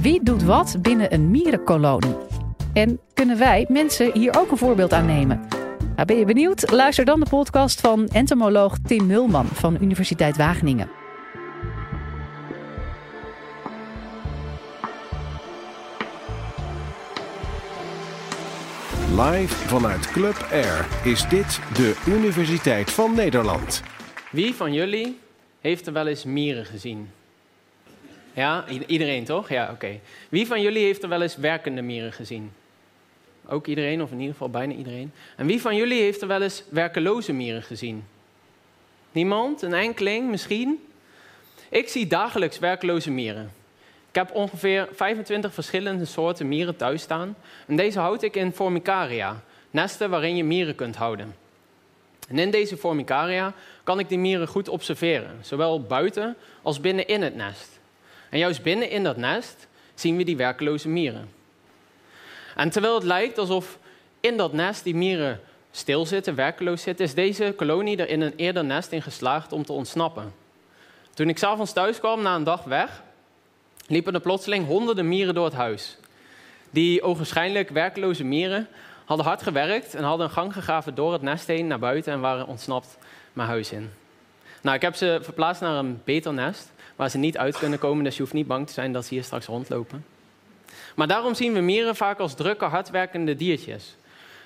Wie doet wat binnen een mierenkolonie? En kunnen wij mensen hier ook een voorbeeld aan nemen? Nou, ben je benieuwd? Luister dan de podcast van entomoloog Tim Mulman van Universiteit Wageningen. Live vanuit Club Air is dit de Universiteit van Nederland. Wie van jullie heeft er wel eens mieren gezien? Ja, iedereen toch? Ja, oké. Wie van jullie heeft er wel eens werkende mieren gezien? Ook iedereen, of in ieder geval bijna iedereen. En wie van jullie heeft er wel eens werkeloze mieren gezien? Niemand? Een enkeling misschien? Ik zie dagelijks werkloze mieren. Ik heb ongeveer 25 verschillende soorten mieren thuis staan. En deze houd ik in formicaria, nesten waarin je mieren kunt houden. En in deze formicaria kan ik die mieren goed observeren, zowel buiten als binnen in het nest. En juist binnen in dat nest zien we die werkeloze mieren. En terwijl het lijkt alsof in dat nest die mieren stilzitten, werkeloos zitten, is deze kolonie er in een eerder nest in geslaagd om te ontsnappen. Toen ik s'avonds thuis kwam na een dag weg, liepen er plotseling honderden mieren door het huis. Die ogenschijnlijk werkloze mieren hadden hard gewerkt en hadden een gang gegraven door het nest heen naar buiten en waren ontsnapt mijn huis in. Nou, ik heb ze verplaatst naar een beter nest, waar ze niet uit kunnen komen, dus je hoeft niet bang te zijn dat ze hier straks rondlopen. Maar daarom zien we mieren vaak als drukke, hardwerkende diertjes.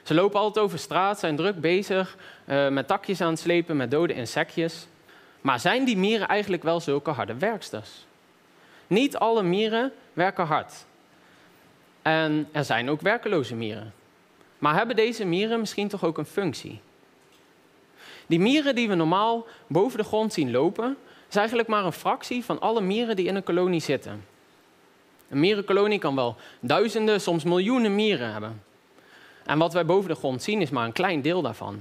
Ze lopen altijd over straat, zijn druk bezig uh, met takjes aan het slepen, met dode insectjes. Maar zijn die mieren eigenlijk wel zulke harde werksters? Niet alle mieren werken hard. En er zijn ook werkeloze mieren. Maar hebben deze mieren misschien toch ook een functie? Die mieren die we normaal boven de grond zien lopen, is eigenlijk maar een fractie van alle mieren die in een kolonie zitten. Een mierenkolonie kan wel duizenden, soms miljoenen mieren hebben. En wat wij boven de grond zien is maar een klein deel daarvan.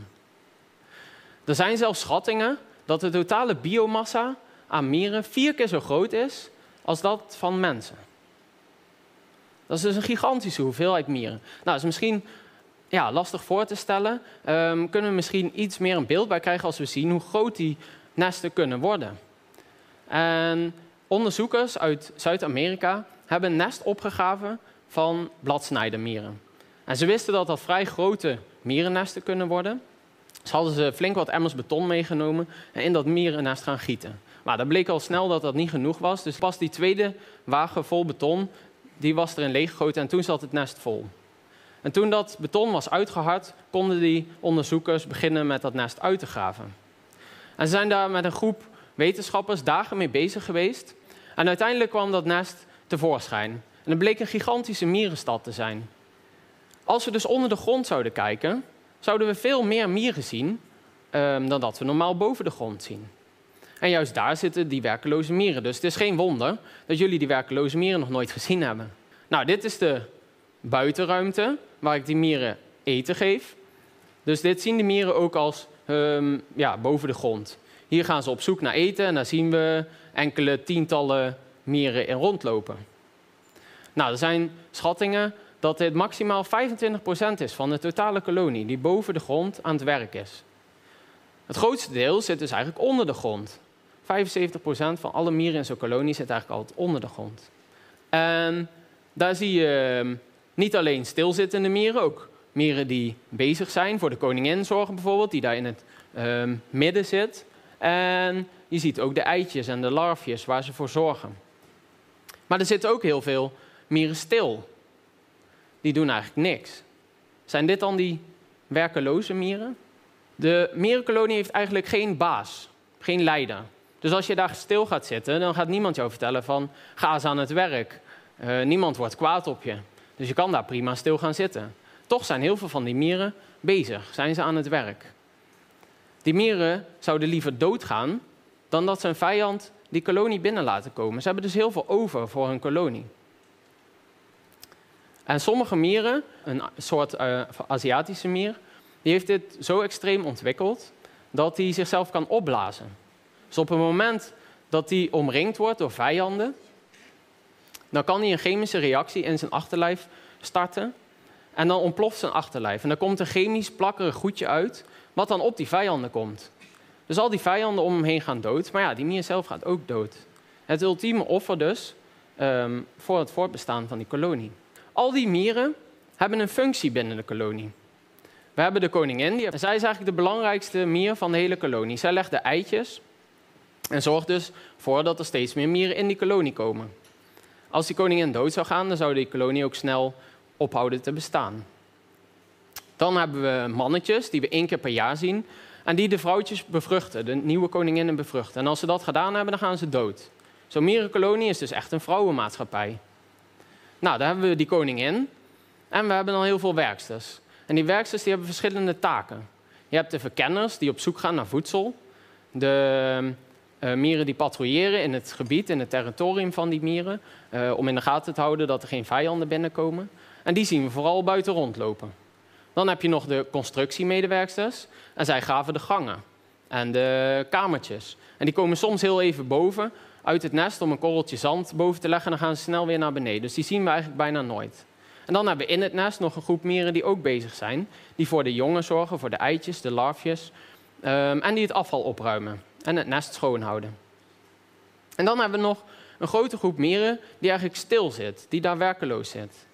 Er zijn zelfs schattingen dat de totale biomassa aan mieren vier keer zo groot is als dat van mensen. Dat is dus een gigantische hoeveelheid mieren. Nou, dat is misschien ja, lastig voor te stellen. Um, kunnen we misschien iets meer een beeld bij krijgen als we zien hoe groot die nesten kunnen worden. En onderzoekers uit Zuid-Amerika hebben een nest opgegraven van bladsnijdermieren. En ze wisten dat dat vrij grote mierennesten kunnen worden. Dus hadden ze flink wat emmers beton meegenomen en in dat mierennest gaan gieten. Maar dat bleek al snel dat dat niet genoeg was. Dus pas die tweede wagen vol beton, die was erin leeggegoten en toen zat het nest vol. En toen dat beton was uitgehard, konden die onderzoekers beginnen met dat nest uit te graven. En ze zijn daar met een groep wetenschappers dagen mee bezig geweest. En uiteindelijk kwam dat nest tevoorschijn. En het bleek een gigantische mierenstad te zijn. Als we dus onder de grond zouden kijken, zouden we veel meer mieren zien um, dan dat we normaal boven de grond zien. En juist daar zitten die werkeloze mieren. Dus het is geen wonder dat jullie die werkeloze mieren nog nooit gezien hebben. Nou, dit is de buitenruimte waar ik die mieren eten geef. Dus dit zien de mieren ook als um, ja, boven de grond. Hier gaan ze op zoek naar eten en daar zien we enkele tientallen mieren in rondlopen. Nou, er zijn schattingen dat dit maximaal 25% is van de totale kolonie die boven de grond aan het werk is. Het grootste deel zit dus eigenlijk onder de grond. 75% van alle mieren in zo'n kolonie zit eigenlijk altijd onder de grond. En daar zie je ehm, niet alleen stilzittende mieren, ook mieren die bezig zijn, voor de koningin zorgen bijvoorbeeld, die daar in het uh, midden zit. En je ziet ook de eitjes en de larfjes waar ze voor zorgen. Maar er zitten ook heel veel mieren stil. Die doen eigenlijk niks. Zijn dit dan die werkeloze mieren? De mierenkolonie heeft eigenlijk geen baas, geen leider. Dus als je daar stil gaat zitten, dan gaat niemand jou vertellen van ga eens aan het werk. Uh, niemand wordt kwaad op je. Dus je kan daar prima stil gaan zitten. Toch zijn heel veel van die mieren bezig, zijn ze aan het werk. Die mieren zouden liever doodgaan dan dat ze een vijand die kolonie binnen laten komen. Ze hebben dus heel veel over voor hun kolonie. En sommige mieren, een soort uh, Aziatische mier, die heeft dit zo extreem ontwikkeld dat hij zichzelf kan opblazen. Dus op het moment dat hij omringd wordt door vijanden, dan kan hij een chemische reactie in zijn achterlijf starten. En dan ontploft zijn achterlijf. En dan komt een chemisch plakkerig goedje uit, wat dan op die vijanden komt. Dus al die vijanden om hem heen gaan dood. Maar ja, die mier zelf gaat ook dood. Het ultieme offer dus ehm, voor het voortbestaan van die kolonie. Al die mieren hebben een functie binnen de kolonie. We hebben de koningin, die, zij is eigenlijk de belangrijkste mier van de hele kolonie. Zij legt de eitjes en zorgt dus voor dat er steeds meer mieren in die kolonie komen. Als die koningin dood zou gaan, dan zou die kolonie ook snel ophouden te bestaan. Dan hebben we mannetjes die we één keer per jaar zien en die de vrouwtjes bevruchten, de nieuwe koninginnen bevruchten. En als ze dat gedaan hebben, dan gaan ze dood. Zo'n mierenkolonie is dus echt een vrouwenmaatschappij. Nou, daar hebben we die koningin en we hebben dan heel veel werksters. En die werksters die hebben verschillende taken. Je hebt de verkenners die op zoek gaan naar voedsel. De uh, mieren die patrouilleren in het gebied, in het territorium van die mieren. Uh, om in de gaten te houden dat er geen vijanden binnenkomen. En die zien we vooral buiten rondlopen. Dan heb je nog de constructiemedewerksters. En zij graven de gangen en de kamertjes. En die komen soms heel even boven uit het nest om een korreltje zand boven te leggen. En dan gaan ze snel weer naar beneden. Dus die zien we eigenlijk bijna nooit. En dan hebben we in het nest nog een groep mieren die ook bezig zijn. Die voor de jongen zorgen, voor de eitjes, de larfjes. Um, en die het afval opruimen en het nest schoonhouden. En dan hebben we nog een grote groep mieren die eigenlijk stil zit, die daar werkeloos zit.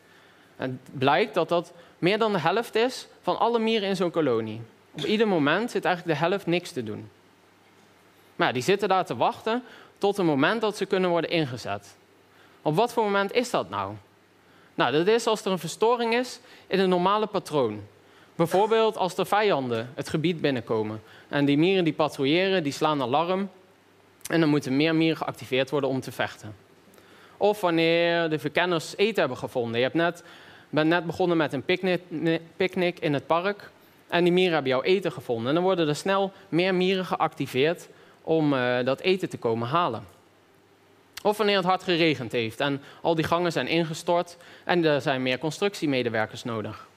En het blijkt dat dat meer dan de helft is van alle mieren in zo'n kolonie. Op ieder moment zit eigenlijk de helft niks te doen. Maar die zitten daar te wachten tot het moment dat ze kunnen worden ingezet. Op wat voor moment is dat nou? Nou, dat is als er een verstoring is in een normale patroon. Bijvoorbeeld als er vijanden het gebied binnenkomen. En die mieren die patrouilleren, die slaan alarm. En dan moeten meer mieren geactiveerd worden om te vechten. Of wanneer de verkenners eten hebben gevonden. Je hebt net, bent net begonnen met een picknick in het park. En die mieren hebben jouw eten gevonden. En dan worden er snel meer mieren geactiveerd om uh, dat eten te komen halen. Of wanneer het hard geregend heeft en al die gangen zijn ingestort en er zijn meer constructiemedewerkers nodig.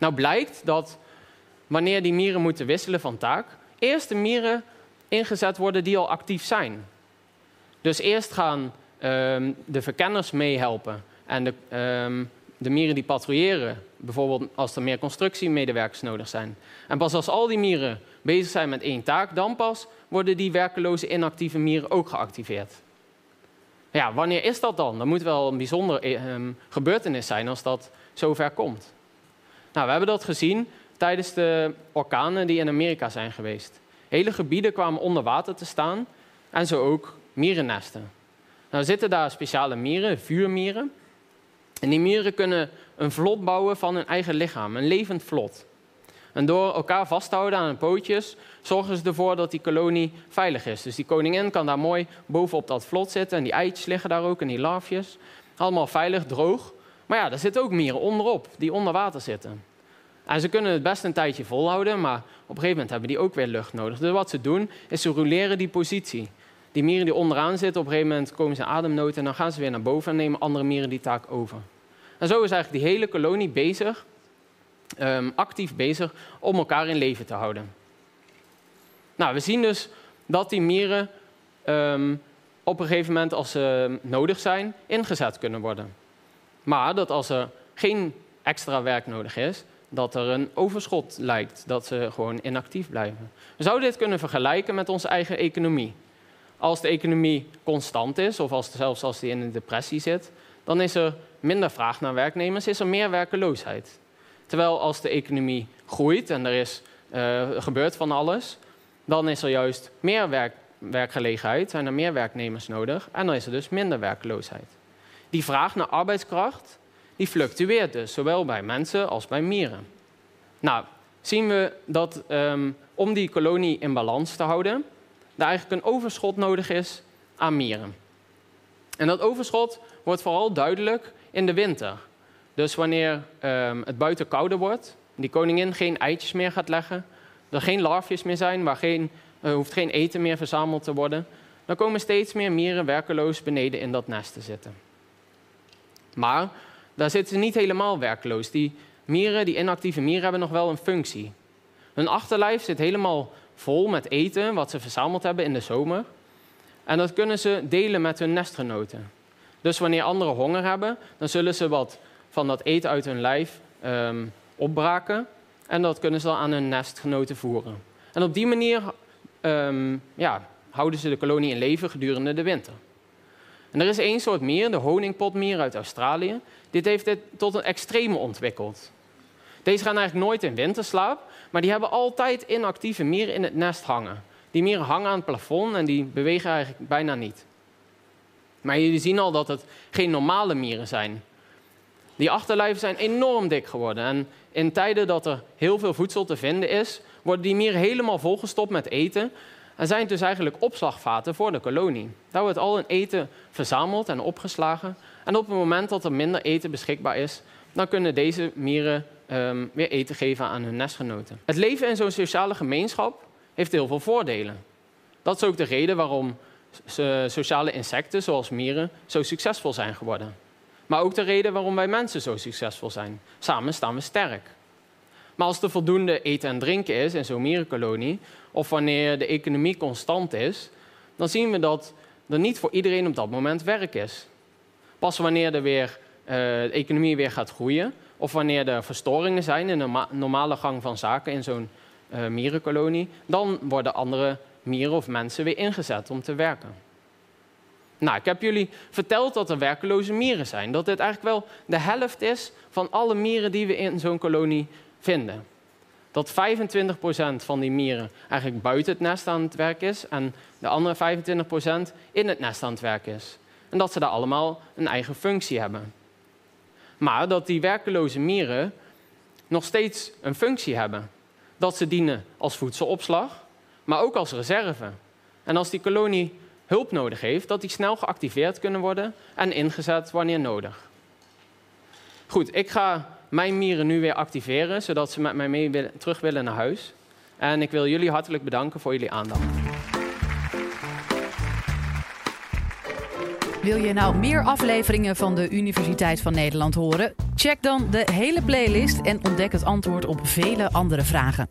Nou blijkt dat wanneer die mieren moeten wisselen van taak, eerst de mieren ingezet worden die al actief zijn. Dus eerst gaan um, de verkenners meehelpen en de, um, de mieren die patrouilleren, bijvoorbeeld als er meer constructiemedewerkers nodig zijn. En pas als al die mieren bezig zijn met één taak, dan pas worden die werkeloze inactieve mieren ook geactiveerd. Ja, wanneer is dat dan? Dat moet wel een bijzondere um, gebeurtenis zijn als dat zover komt. Nou, we hebben dat gezien tijdens de orkanen die in Amerika zijn geweest. Hele gebieden kwamen onder water te staan en zo ook mierennesten. Nou zitten daar speciale mieren, vuurmieren. En die mieren kunnen een vlot bouwen van hun eigen lichaam, een levend vlot. En door elkaar vast te houden aan hun pootjes, zorgen ze ervoor dat die kolonie veilig is. Dus die koningin kan daar mooi bovenop dat vlot zitten en die eitjes liggen daar ook en die larfjes. Allemaal veilig, droog. Maar ja, er zitten ook mieren onderop, die onder water zitten. En ze kunnen het best een tijdje volhouden, maar op een gegeven moment hebben die ook weer lucht nodig. Dus wat ze doen, is ze roleren die positie. Die mieren die onderaan zitten, op een gegeven moment komen ze ademnood en dan gaan ze weer naar boven en nemen andere mieren die taak over. En zo is eigenlijk die hele kolonie bezig, um, actief bezig, om elkaar in leven te houden. Nou, we zien dus dat die mieren um, op een gegeven moment, als ze nodig zijn, ingezet kunnen worden. Maar dat als er geen extra werk nodig is, dat er een overschot lijkt, dat ze gewoon inactief blijven. We zouden dit kunnen vergelijken met onze eigen economie. Als de economie constant is, of als, zelfs als die in een depressie zit, dan is er minder vraag naar werknemers, is er meer werkeloosheid. Terwijl als de economie groeit en er is, uh, gebeurt van alles, dan is er juist meer werk, werkgelegenheid, zijn er meer werknemers nodig en dan is er dus minder werkloosheid. Die vraag naar arbeidskracht die fluctueert dus, zowel bij mensen als bij mieren. Nou, zien we dat um, om die kolonie in balans te houden, er eigenlijk een overschot nodig is aan mieren. En dat overschot wordt vooral duidelijk in de winter. Dus wanneer um, het buiten kouder wordt, die koningin geen eitjes meer gaat leggen, er geen larfjes meer zijn, waar geen, er hoeft geen eten meer verzameld te worden, dan komen steeds meer mieren werkeloos beneden in dat nest te zitten. Maar daar zitten ze niet helemaal werkloos. Die mieren, die inactieve mieren, hebben nog wel een functie. Hun achterlijf zit helemaal vol met eten wat ze verzameld hebben in de zomer. En dat kunnen ze delen met hun nestgenoten. Dus wanneer anderen honger hebben, dan zullen ze wat van dat eten uit hun lijf um, opbraken. En dat kunnen ze dan aan hun nestgenoten voeren. En op die manier um, ja, houden ze de kolonie in leven gedurende de winter. En er is één soort mier, de honingpotmier uit Australië. Dit heeft dit tot een extreme ontwikkeld. Deze gaan eigenlijk nooit in winterslaap, maar die hebben altijd inactieve mieren in het nest hangen. Die mieren hangen aan het plafond en die bewegen eigenlijk bijna niet. Maar jullie zien al dat het geen normale mieren zijn. Die achterlijven zijn enorm dik geworden. En in tijden dat er heel veel voedsel te vinden is, worden die mieren helemaal volgestopt met eten. En zijn dus eigenlijk opslagvaten voor de kolonie. Daar wordt al hun eten verzameld en opgeslagen. En op het moment dat er minder eten beschikbaar is, dan kunnen deze mieren um, weer eten geven aan hun nestgenoten. Het leven in zo'n sociale gemeenschap heeft heel veel voordelen. Dat is ook de reden waarom sociale insecten, zoals mieren, zo succesvol zijn geworden. Maar ook de reden waarom wij mensen zo succesvol zijn. Samen staan we sterk. Maar als er voldoende eten en drinken is in zo'n mierenkolonie, of wanneer de economie constant is, dan zien we dat er niet voor iedereen op dat moment werk is. Pas wanneer de, weer, uh, de economie weer gaat groeien, of wanneer er verstoringen zijn in de normale gang van zaken in zo'n uh, mierenkolonie, dan worden andere mieren of mensen weer ingezet om te werken. Nou, ik heb jullie verteld dat er werkeloze mieren zijn. Dat dit eigenlijk wel de helft is van alle mieren die we in zo'n kolonie vinden. Dat 25% van die mieren eigenlijk buiten het nest aan het werk is en de andere 25% in het nest aan het werk is. En dat ze daar allemaal een eigen functie hebben. Maar dat die werkeloze mieren nog steeds een functie hebben. Dat ze dienen als voedselopslag, maar ook als reserve. En als die kolonie hulp nodig heeft, dat die snel geactiveerd kunnen worden en ingezet wanneer nodig. Goed, ik ga mijn mieren nu weer activeren, zodat ze met mij mee willen, terug willen naar huis. En ik wil jullie hartelijk bedanken voor jullie aandacht. Wil je nou meer afleveringen van de Universiteit van Nederland horen? Check dan de hele playlist en ontdek het antwoord op vele andere vragen.